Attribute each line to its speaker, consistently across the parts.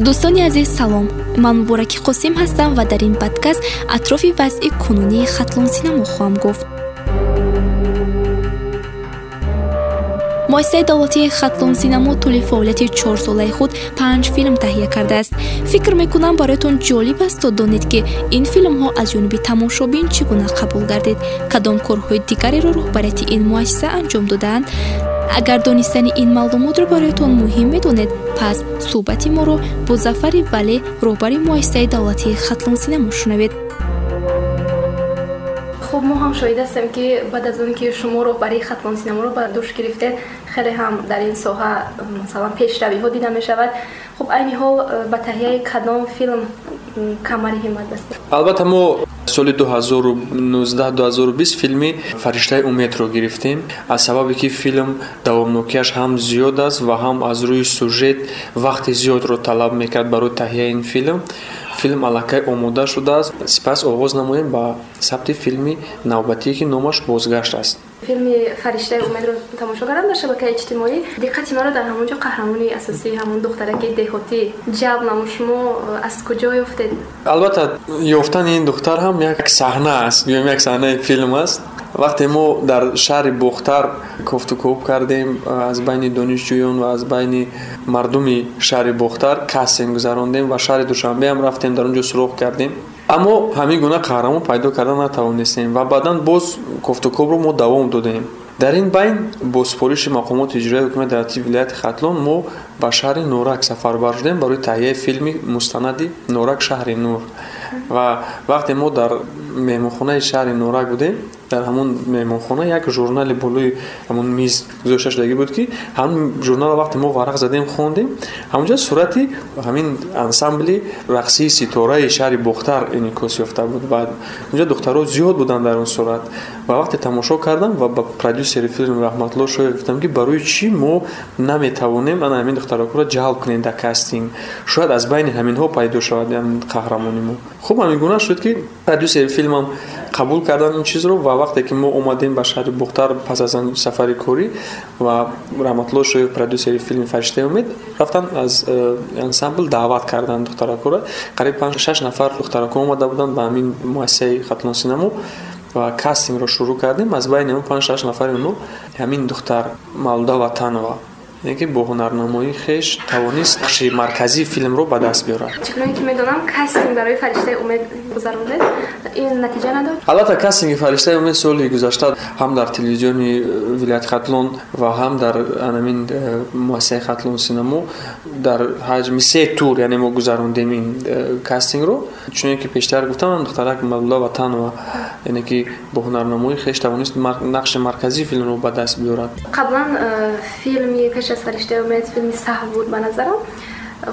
Speaker 1: дӯстони азиз салом. Ман мубораки қосим ҳастам ва дар ин подкаст атрофи вазъи кунунии хатлонсинамо хоҳам гуфт. Муассисаи давлатии хатлонсинамо тӯли фаъолияти чорсолаи худ панҷ филм таҳия кардааст. Фикр мекунам бароятон ҷолиб аст то донед ки ин филмҳо аз ҷониби тамошобин чӣ гуна қабул гардид кадом корҳои дигареро роҳбарияти ин муассиса анҷом додаанд агар донистани ин маълумотро бароятон муҳим медонед пас суҳбати моро бо зафари вале роҳбари муассисаи давлатии хатлонсинамо шунавед
Speaker 2: хуб мо ҳам шоҳид ҳастем ки баъд аз он ки шумо роҳбарии хатлонсинаморо ба дӯш гирифтед хеле ҳам дар ин соҳа масалан пешравиҳо дида мешавад. Хуб айни ҳол ба таҳияи кадом филм камари ҳиммат ҳастед
Speaker 3: албатта мо соли 2019-2020 филми фариштаи умедро гирифтем. Аз сабабе ки филм давомнокияш ҳам зиёд аст ва ҳам аз рӯи сюжет вақти зиёдро талаб мекард барои таҳияи ин филм. Филм аллакай омода шудааст сипас оғоз намоем ба сабти филми навбатие ки номаш бозгашт аст
Speaker 2: فیلم فرشته امید رو تماشا کردم در شبکه اجتماعی. دقت ما رو در همونجا قهرمان اساسی همون دختره دخترک دهاتی. جلب نمو شما از
Speaker 3: کجا یافتید البته یافتن این دختر هم یک صحنه است یعنی یک صحنه فیلم است. وقتی ما در شهر بختر کفت و کوب کردیم از بین دانشجویان و از بین مردمی شهر بختر کسین گذراندیم و شهر دوشنبه هم رفتیم در اونجا سراغ کردیم. Аммо ҳамин гуна қаҳрамон пайдо карда натавонистем ва баъдан боз кофтукобро мо давом додем. Дар ин байн бо супориши мақомоти иҷроии ҳукумати давлатии вилояти хатлон мо ба шаҳри норак сафарбар шудем барои таҳияи филми мустанади норак шаҳри нур. Ва вақте мо дар меҳмонхонаи шаҳри норак будем. Дар ҳамон меҳмонхона як журнали болои ҳамон миз гузошта шудагӣ буд ки ҳамн журналро вақте мо варақ задем хондем. Ҳамонҷа сурати ҳамин ансамбли рақсии ситораи шаҳри бохтар инъикос ёфта буд. Ва онҷа духтарҳо зиёд буданд дар он сурат. Ва вақте тамошо кардам ва ба продюсери филм раҳматулло шоев гуфтам ки барои чӣ мо наметавонем ана ҳамин духтаракуро ҷалб кунем дар кастинг. Шояд аз байни ҳаминҳо пайдо шавад қаҳрамони мо. Хуб ҳамин гуна шуд ки продюсери филмам қабул кардан ин чизро ва вақте ки мо омадем ба шаҳри бухтар пас аз сафари корӣ ва раҳматулло шоев продюсери филми фариштаи умед рафтан аз э, ансамбл даъват карданд духтаракуро қариб паншаш нафар духтарако омада буданд ба ҳамин муассисаи хатлонсинамо ва кастингро шурӯъ кардем. Аз байни он паншаш нафари онҳо ҳамин духтар мавлуда ватанова یعنی با هنرنمایی خش توانست نقش مرکزی فیلم رو به دست
Speaker 2: بیارد. چون که می‌دونم کاستینگ برای فرشته امید گذرونده این نتیجه
Speaker 3: نداد. البته کاستینگ فرشته امید سال گذشته هم در تلویزیون ولایت خطلون و هم در انمین موسسه خطلون سینما در حجم سه تور یعنی ما گذروندیم این کاستینگ رو. چون که پیشتر گفتم دخترک مولا وطن و یعنی که به هنرنمایی خش توانست نقش مرکزی فیلم رو به دست
Speaker 2: بیارد. قبلا فیلمی پیش شستریشته اومد فیلمی سهوود به نظرم.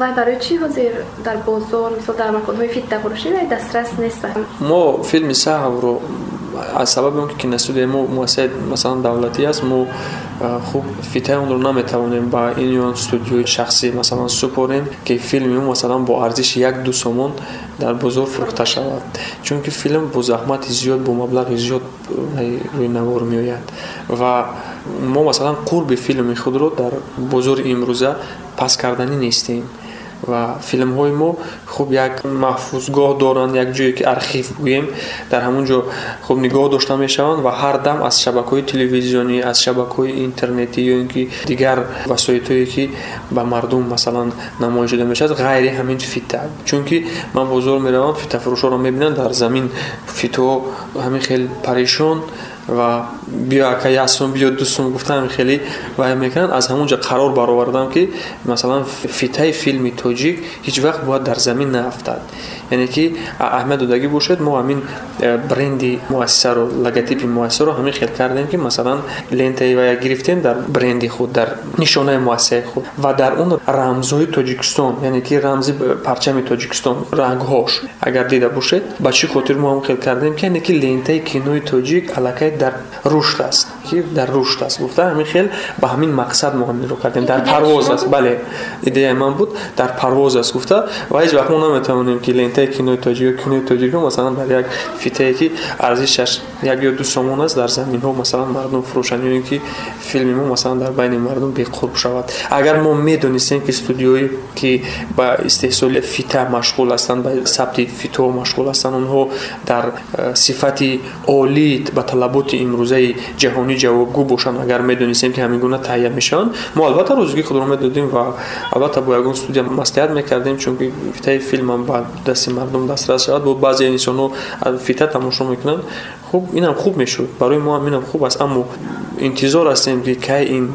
Speaker 2: وای برای چی حاضر در بازار مثلا در مکان های فیت دبروشی در دسترس
Speaker 3: نیست ما فیلم سهو رو از سبب اون که نسول مو موسی مثلا دولتی است مو خوب فیت اون رو نمی‌توانیم با این یون استودیوی شخصی مثلا سپوریم که فیلم مثلا با ارزش یک دو سومون дар бозор фурӯхта шавад. Чунки филм бо заҳмати зиёд бо маблағи зиёд рӯйнавор меояд. Ва мо масалан қурби филми худро дар бозори имрӯза паст карданӣ нестем ва филмҳои мо хуб як маҳфузгоҳ доранд як ҷое ки архив гӯем дар ҳамон ҷо хуб нигоҳ дошта мешаванд ва ҳар дам аз шабакаҳои телевизионӣ аз шабакаҳои интернетӣ ё ин ки дигар васоитое ки ба мардум масалан намоиш дода мешавад ғайри ҳамин фита чунки ман бозор меравам фитафурӯшҳоро мебинам дар замин фитоҳо ҳамин хеле парешон و بیا که یاسون بیا دوستون گفتم خیلی و می‌کنن. از همونجا قرار برآوردم که مثلا فیتای فیلم توجیک هیچ وقت باید در زمین نیفتد یعنی که احمد دودگی بوشد ما همین برندی مؤثر و لگتیپ مؤثر رو همین خیل کردیم که مثلا لنته و گرفتیم در برندی خود در نشانه مؤثر خود. و در اون رمزوی تاجیکستان یعنی که رمزی پرچم تاجیکستان رنگهاش. اگر دیده بوشد با چی خاطر ما هم خیل کردیم که یعنی که لنته کینوی تاجیک علاکه در رشد است. که در رشد است. گفته همین خیل با همین مقصد ما هم رو کردیم. در پرواز است. بله ایده من بود. در پرواز است. گفته. و هیچ وقت ما نمی‌تونیم که لنت فیته کینوتوجی و کینوتوجی رو مثلا برای یک فیته کی ارزشش یک یا دو سومون است در زمین ها مثلا مردم فروشن یعنی که فیلم ما مثلا در بین مردم خوب شود. اگر ما دونیم که استودیویی که با استحصال فیته مشغول هستند با ثبت فیتو مشغول هستند اونها در صفت عالی به طلبات امروزه جهانی جوابگو باشند اگر می‌دونستیم که همین گونه تهیه میشن ما البته روزگی خود رو می‌دادیم و البته با یکون استودیو مستعد می‌کردیم چون که فیلم هم با دست کسی مردم دسترس شود و بعضی انسان از فیتت تماشا می‌کنن خب اینم خوب می‌شود. برای ما هم اینم خوب است اما انتظار هستیم که کی این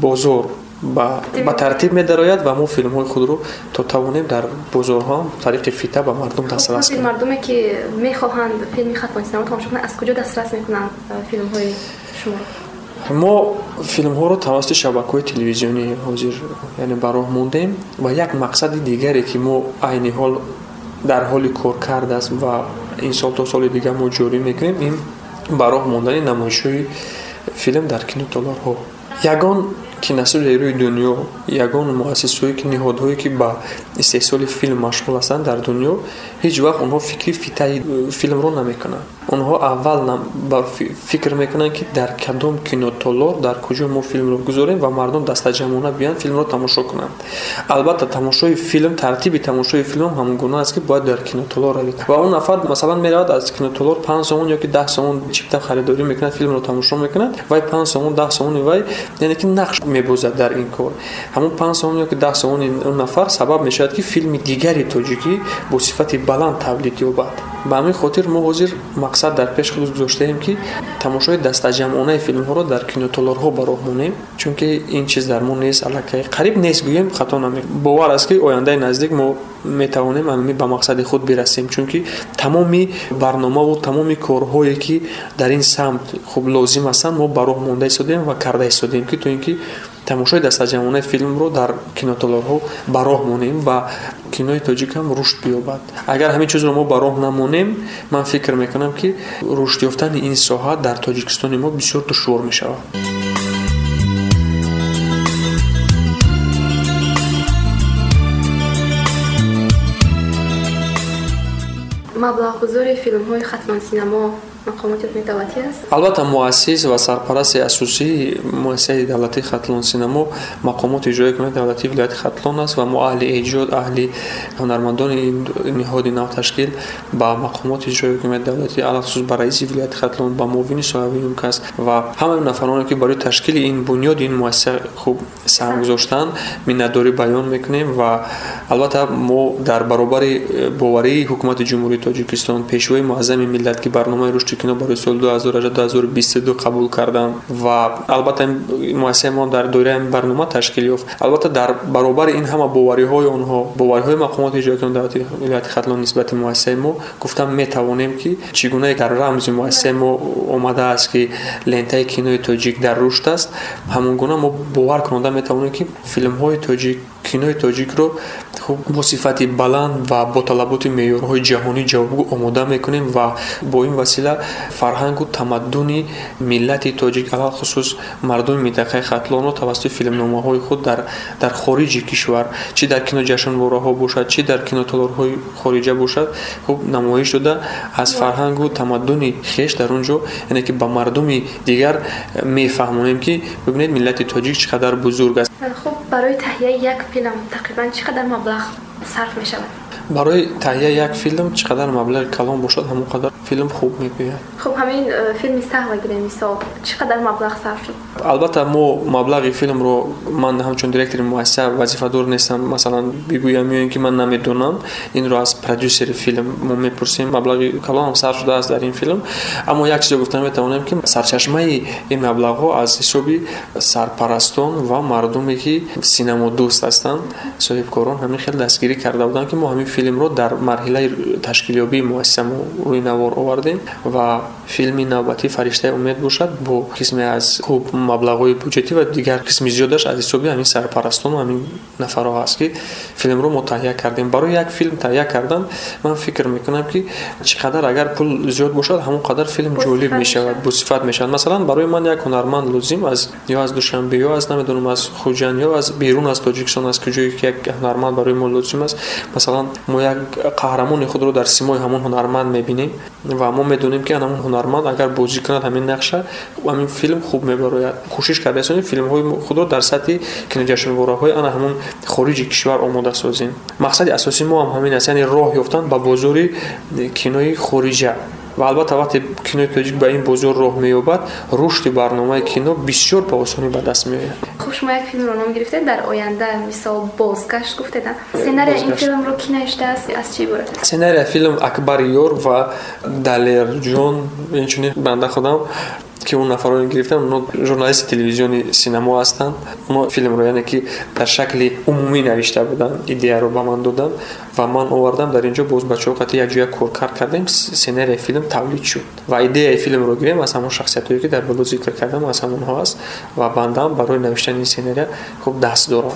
Speaker 3: بازار با, با ترتیب می دراید و ما فیلم های خود رو تا توانیم در
Speaker 2: بازارها طریق فیتا به مردم دسترسی. خب، خب، کنیم مردمی که می‌خواهند فیلم ختم سینما
Speaker 3: تماشا کنند از کجا دسترسی می‌کنند فیلم های شما ما فیلم ها رو توسط شبکه های تلویزیونی حاضر یعنی براه موندیم و یک مقصد دیگری که ما عین حال дар ҳоли кор кардааст ва ин сол то соли дигар мо ҷорӣ мекунем ин ба роҳ мондани намоишҳои филм дар кинотолорҳо. Ягон киносудияи рӯи дунё ягон муассисҳое ки ниҳодҳое ки ба истеҳсоли филм машғул ҳастанд дар дунё ҳеҷ вақт онҳо фикри фитаи филмро намекунанд онҳо аввал фикр мекунанд ки дар кадом кинотолор дар куҷо мо филмро гузорем ва мардум дастаҷамона биёнд филмро тамошо кунанд. Албатта тамошои филм тартиби тамошои филм ҳамон гуна аст ки бояд дар кинотолор равед. Ва он нафар масалан меравад аз кинотолор панҷ сомон ёки даҳ сомон чипта харидорӣ мекунад филмро тамошо мекунад вай панҷ сомон даҳ сомони вай яъне ки нақш мебозад дар ин кор. Ҳамон панҷ сомон ёки даҳ сомони он нафар сабаб мешавад ки филми дигари тоҷикӣ бо сифати баланд тавлид ёбад ба ҳамин хотир мо ҳозир мақсад дар пеши худ гузоштаем ки тамошои дастаҷамъонаи филмҳоро дар кинотолорҳо ба роҳ монем чунки ин чиз дар мо нест аллакай қариб нест гӯем хато наме бовар аст ки ояндаи наздик мо метавонем амин ба мақсади худ бирасем чунки тамоми барномаву тамоми корҳое ки дар ин самт хуб лозим ҳастанд мо ба роҳ монда истодем ва карда истодем ки то ин ки тамошои дастаҷамонаи филмро дар кинотолорҳо ба роҳ монем ва кинои тоҷикам рушд биёбад. Агар ҳамин чизро мо ба роҳ намонем ман фикр мекунам ки рушд ёфтани ин соҳа дар тоҷикистони мо бисёр душвор мешавад.
Speaker 2: Маблағгузори филмҳои давлатӣ аст
Speaker 3: албатта муассис ва сарпарасти асосии муассисаи давлатии хатлон синамо мақомоти иҷрои ҳукумати давлатии вилояти хатлон аст ва мо аҳли эҷод аҳли ҳунармандони ниҳоди навташкил ба мақомоти иҷрои ҳукумати давлатӣ алахусус ба раиси вилояти хатлон ба муовини соҳавии мкас ва ҳамаи нафароне ки барои ташкили ин бунёди ин муассиса хуб сам гузоштанд миннатдорӣ баён мекунем ва албатта мо дар баробари боварии ҳукумати ҷумҳурии тоҷикистон пешвои муаззами миллат ки барномаи рушди кино барои соли 2022 қабул кардам ва албатта муассисаи мо дар доираи барнома ташкил ёфт. Албатта дар баробари ин ҳама бовариҳои онҳо бовариҳои мақомоти иҷроиёни давлати вилояти хатлон нисбати муассисаи мо гуфтам метавонем ки чӣ гуна дар рамзи муассисаи мо омадааст ки лентаи кинои тоҷик дар рушд аст. Ҳамон гуна мо бовар кунонда метавонем ки филмҳои тоҷик кинои тоҷикро хуб бо сифати баланд ва бо талаботи меъёрҳои ҷаҳонӣ ҷавобгӯ омода мекунем ва бо ин васила фарҳангу тамаддуни миллати тоҷик алахусус мардуми минтақаи хатлонро тавассути филмномаҳои худ дар хориҷи кишвар чӣ дар киноҷашнвораҳо бошад чӣ дар кинотолорҳои хориҷа бошад хуб намоиш дода аз фарҳангу тамаддуни хеш дар он ҷо яъне ки ба мардуми дигар мефаҳмонем ки бибинед миллати тоҷик чӣ қадар бузург аст.
Speaker 2: Хуб барои таҳияи як هر فیلم تقریبا چقدر مبلغ صرف می
Speaker 3: شود برای تهیه یک فیلم چقدر مبلغ کلان باشد همونقدر فیلم خوب می‌گوید خب
Speaker 2: همین فیلم سهم گیریم چقدر مبلغ صرف شد البته ما مبلغ فیلم
Speaker 3: رو من همچون دایرکتور مؤسسه وظیفه دور نیستم مثلا بگویم یا که من نمی‌دونم این رو از پرودوسر فیلم ما می‌پرسیم مبلغ کلان هم صرف شده است در این فیلم اما یک چیز گفتم می‌تونم که سرچشمه این مبلغ ها از حساب سرپرستان و مردمی که سینما دوست هستند صاحب کاران همین خیلی دستگیری کرده بودن که ما همین فیلم رو در مرحله تشکیلیابی مؤسسه روی نوار آوردیم و فیلم نوبتی فرشته امید باشد با قسمی از خوب مبلغوی بودجتی و دیگر قسمی زیادش از حساب همین سرپرستان و همین نفرها هست که فیلم رو متهیه کردیم. برای یک فیلم تهیه کردن من فکر می‌کنم که چقدر اگر پول زیاد باشد همونقدر فیلم جالب می‌شود با صفت می‌شود. مثلا برای من یک هنرمند لازم از یا از دوشنبه یا از نمی‌دونم از خوجن یا از بیرون از تاجیکستان از کجایی که یک هنرمند برای ما لازم است. مثلا мо як қаҳрамони худро дар симои ҳамон ҳунарманд мебинем ва мо медонем ки ҳамон ҳунарманд агар бозӣ кунад ҳамин нақша ҳамин филм хуб мебарояд кӯшиш карда. Расонем филмҳои худро дар сатҳи киноҷашнвораҳои ана ҳамон хориҷи кишвар омода созем. Мақсади асосии мо ҳам ҳамин аст яъне роҳ ёфтан ба бозори кинои хориҷа ва албатта вақте кинои тоҷик ба ин бозор роҳ меёбад рушди барномаи кино бисёр ба осонӣ ба даст меояд.
Speaker 2: Хуб шумо як филмро ном гирифтед дар оянда мисол бозгашт гуфтед сценария ин филмро ки навиштааст аз чӣ иборат
Speaker 3: сценария филм акбари ёр ва далерҷон инчунин банда худам ки он нафарони гирифтан оно журналисти телевизиони синемо ҳастанд. Оно филмро яъне ки дар шакли умумӣ навишта буданд идеяро ба ман доданд ва ман овардам дар инҷо боз бачаҳо қати якҷоя коркар кардем сценарияи филм тавлид шуд. Ва идеяи филмро гирем аз ҳамон шахсиятое ки дар боло зикр кардам аз ҳамонҳо аст. Ва бандам барои навиштани ин сценария хуб даст дорам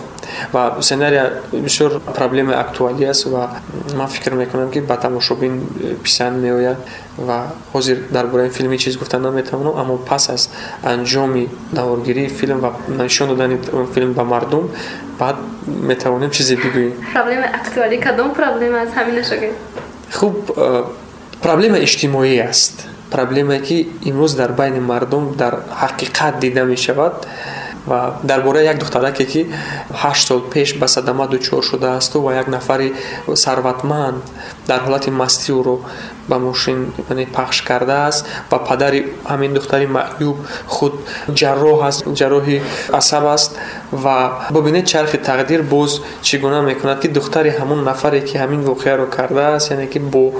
Speaker 3: ва сценария бисёр проблемаи актуалӣ аст ва ман фикр мекунам ки ба тамошобин писанд меояд ва ҳозир дар бораи филм ҳеҷ чиз гуфта наметавонам аммо пас аз анҷоми наворгирии филм ва нишон додани филм ба мардум баъд метавонем чизе бигӯем.
Speaker 2: Проблема актуалӣ кадом проблема аст ҳаминашо
Speaker 3: хуб э, проблема иҷтимоӣ аст проблемае ки имрӯз дар байни мардум дар ҳақиқат дида мешавад ва дар бораи як духтараке ки ҳашт сол пеш ба садама дучор шудаасту ва як нафари сарватманд дар ҳолати به ماشین یعنی پخش کرده است و پدر همین دختری معیوب خود جراح است جراح عصب است و ببینید چرخ تقدیر بوز چگونه می‌کند که دختری همون نفری که همین واقعه رو کرده است یعنی که با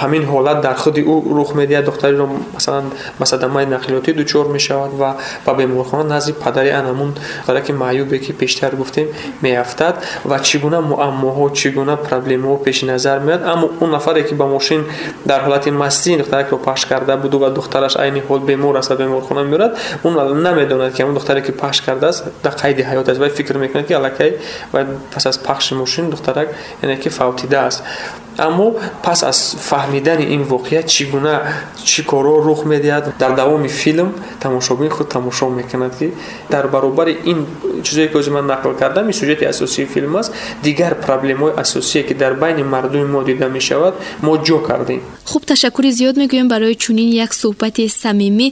Speaker 3: همین حالت در خود او رخ می‌دهد دختری رو مثلا مصدمه نقلیاتی دچار می شود و به بیمارخانه نزد پدر انمون داره که معیوبه که پیشتر گفتیم میافتد و چگونه معماها چگونه پرابلم ها پیش نظر میاد اما اون نفری که به ماشین در حالت مستی دخترک رو پخش کرده بود و دخترش عین حال بیمار است و بیمار خونه میرد اون نمی‌داند که اون دختری که پخش کرده است در قید حیات است و فکر می‌کنه که الکی و پس از پخش موشین دخترک یعنی که فوتیده است аммо пас аз фаҳмидани ин воқеа чӣ гуна чӣ корҳо рух медиҳад дар давоми филм тамошобин худ тамошо мекунад ки дар баробари ин чизое ки ҳозир ман нақл кардам ин сюжети асосии филм аст дигар проблемаҳои асосие ки дар байни мардуми мо дида мешавад мо ҷо кардем.
Speaker 1: Хуб ташаккури зиёд мегӯем барои чунин як суҳбати самимӣ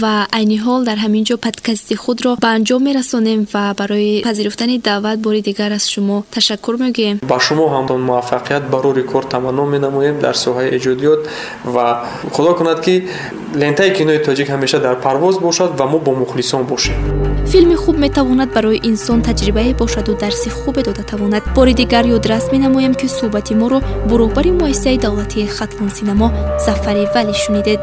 Speaker 1: ва айни ҳол дар ҳамин ҷо подкасти худро ба анҷом мерасонем ва барои пазируфтани даъват бори дигар аз шумо ташаккур мегӯем.
Speaker 3: Ба шумо ҳамдон муваффақият барори кор таманно менамоем дар соҳаи эҷодиёт ва худо кунад ки лентаи кинои тоҷик ҳамеша дар парвоз бошад ва мо бо мухлисон бошем.
Speaker 1: Филми хуб метавонад барои инсон таҷрибае бошаду дарси хубе дода тавонад. Бори дигар ёдрас менамоем ки суҳбати моро бо роҳбари муассисаи давлатии хатлон синамо зафари валӣ шунидед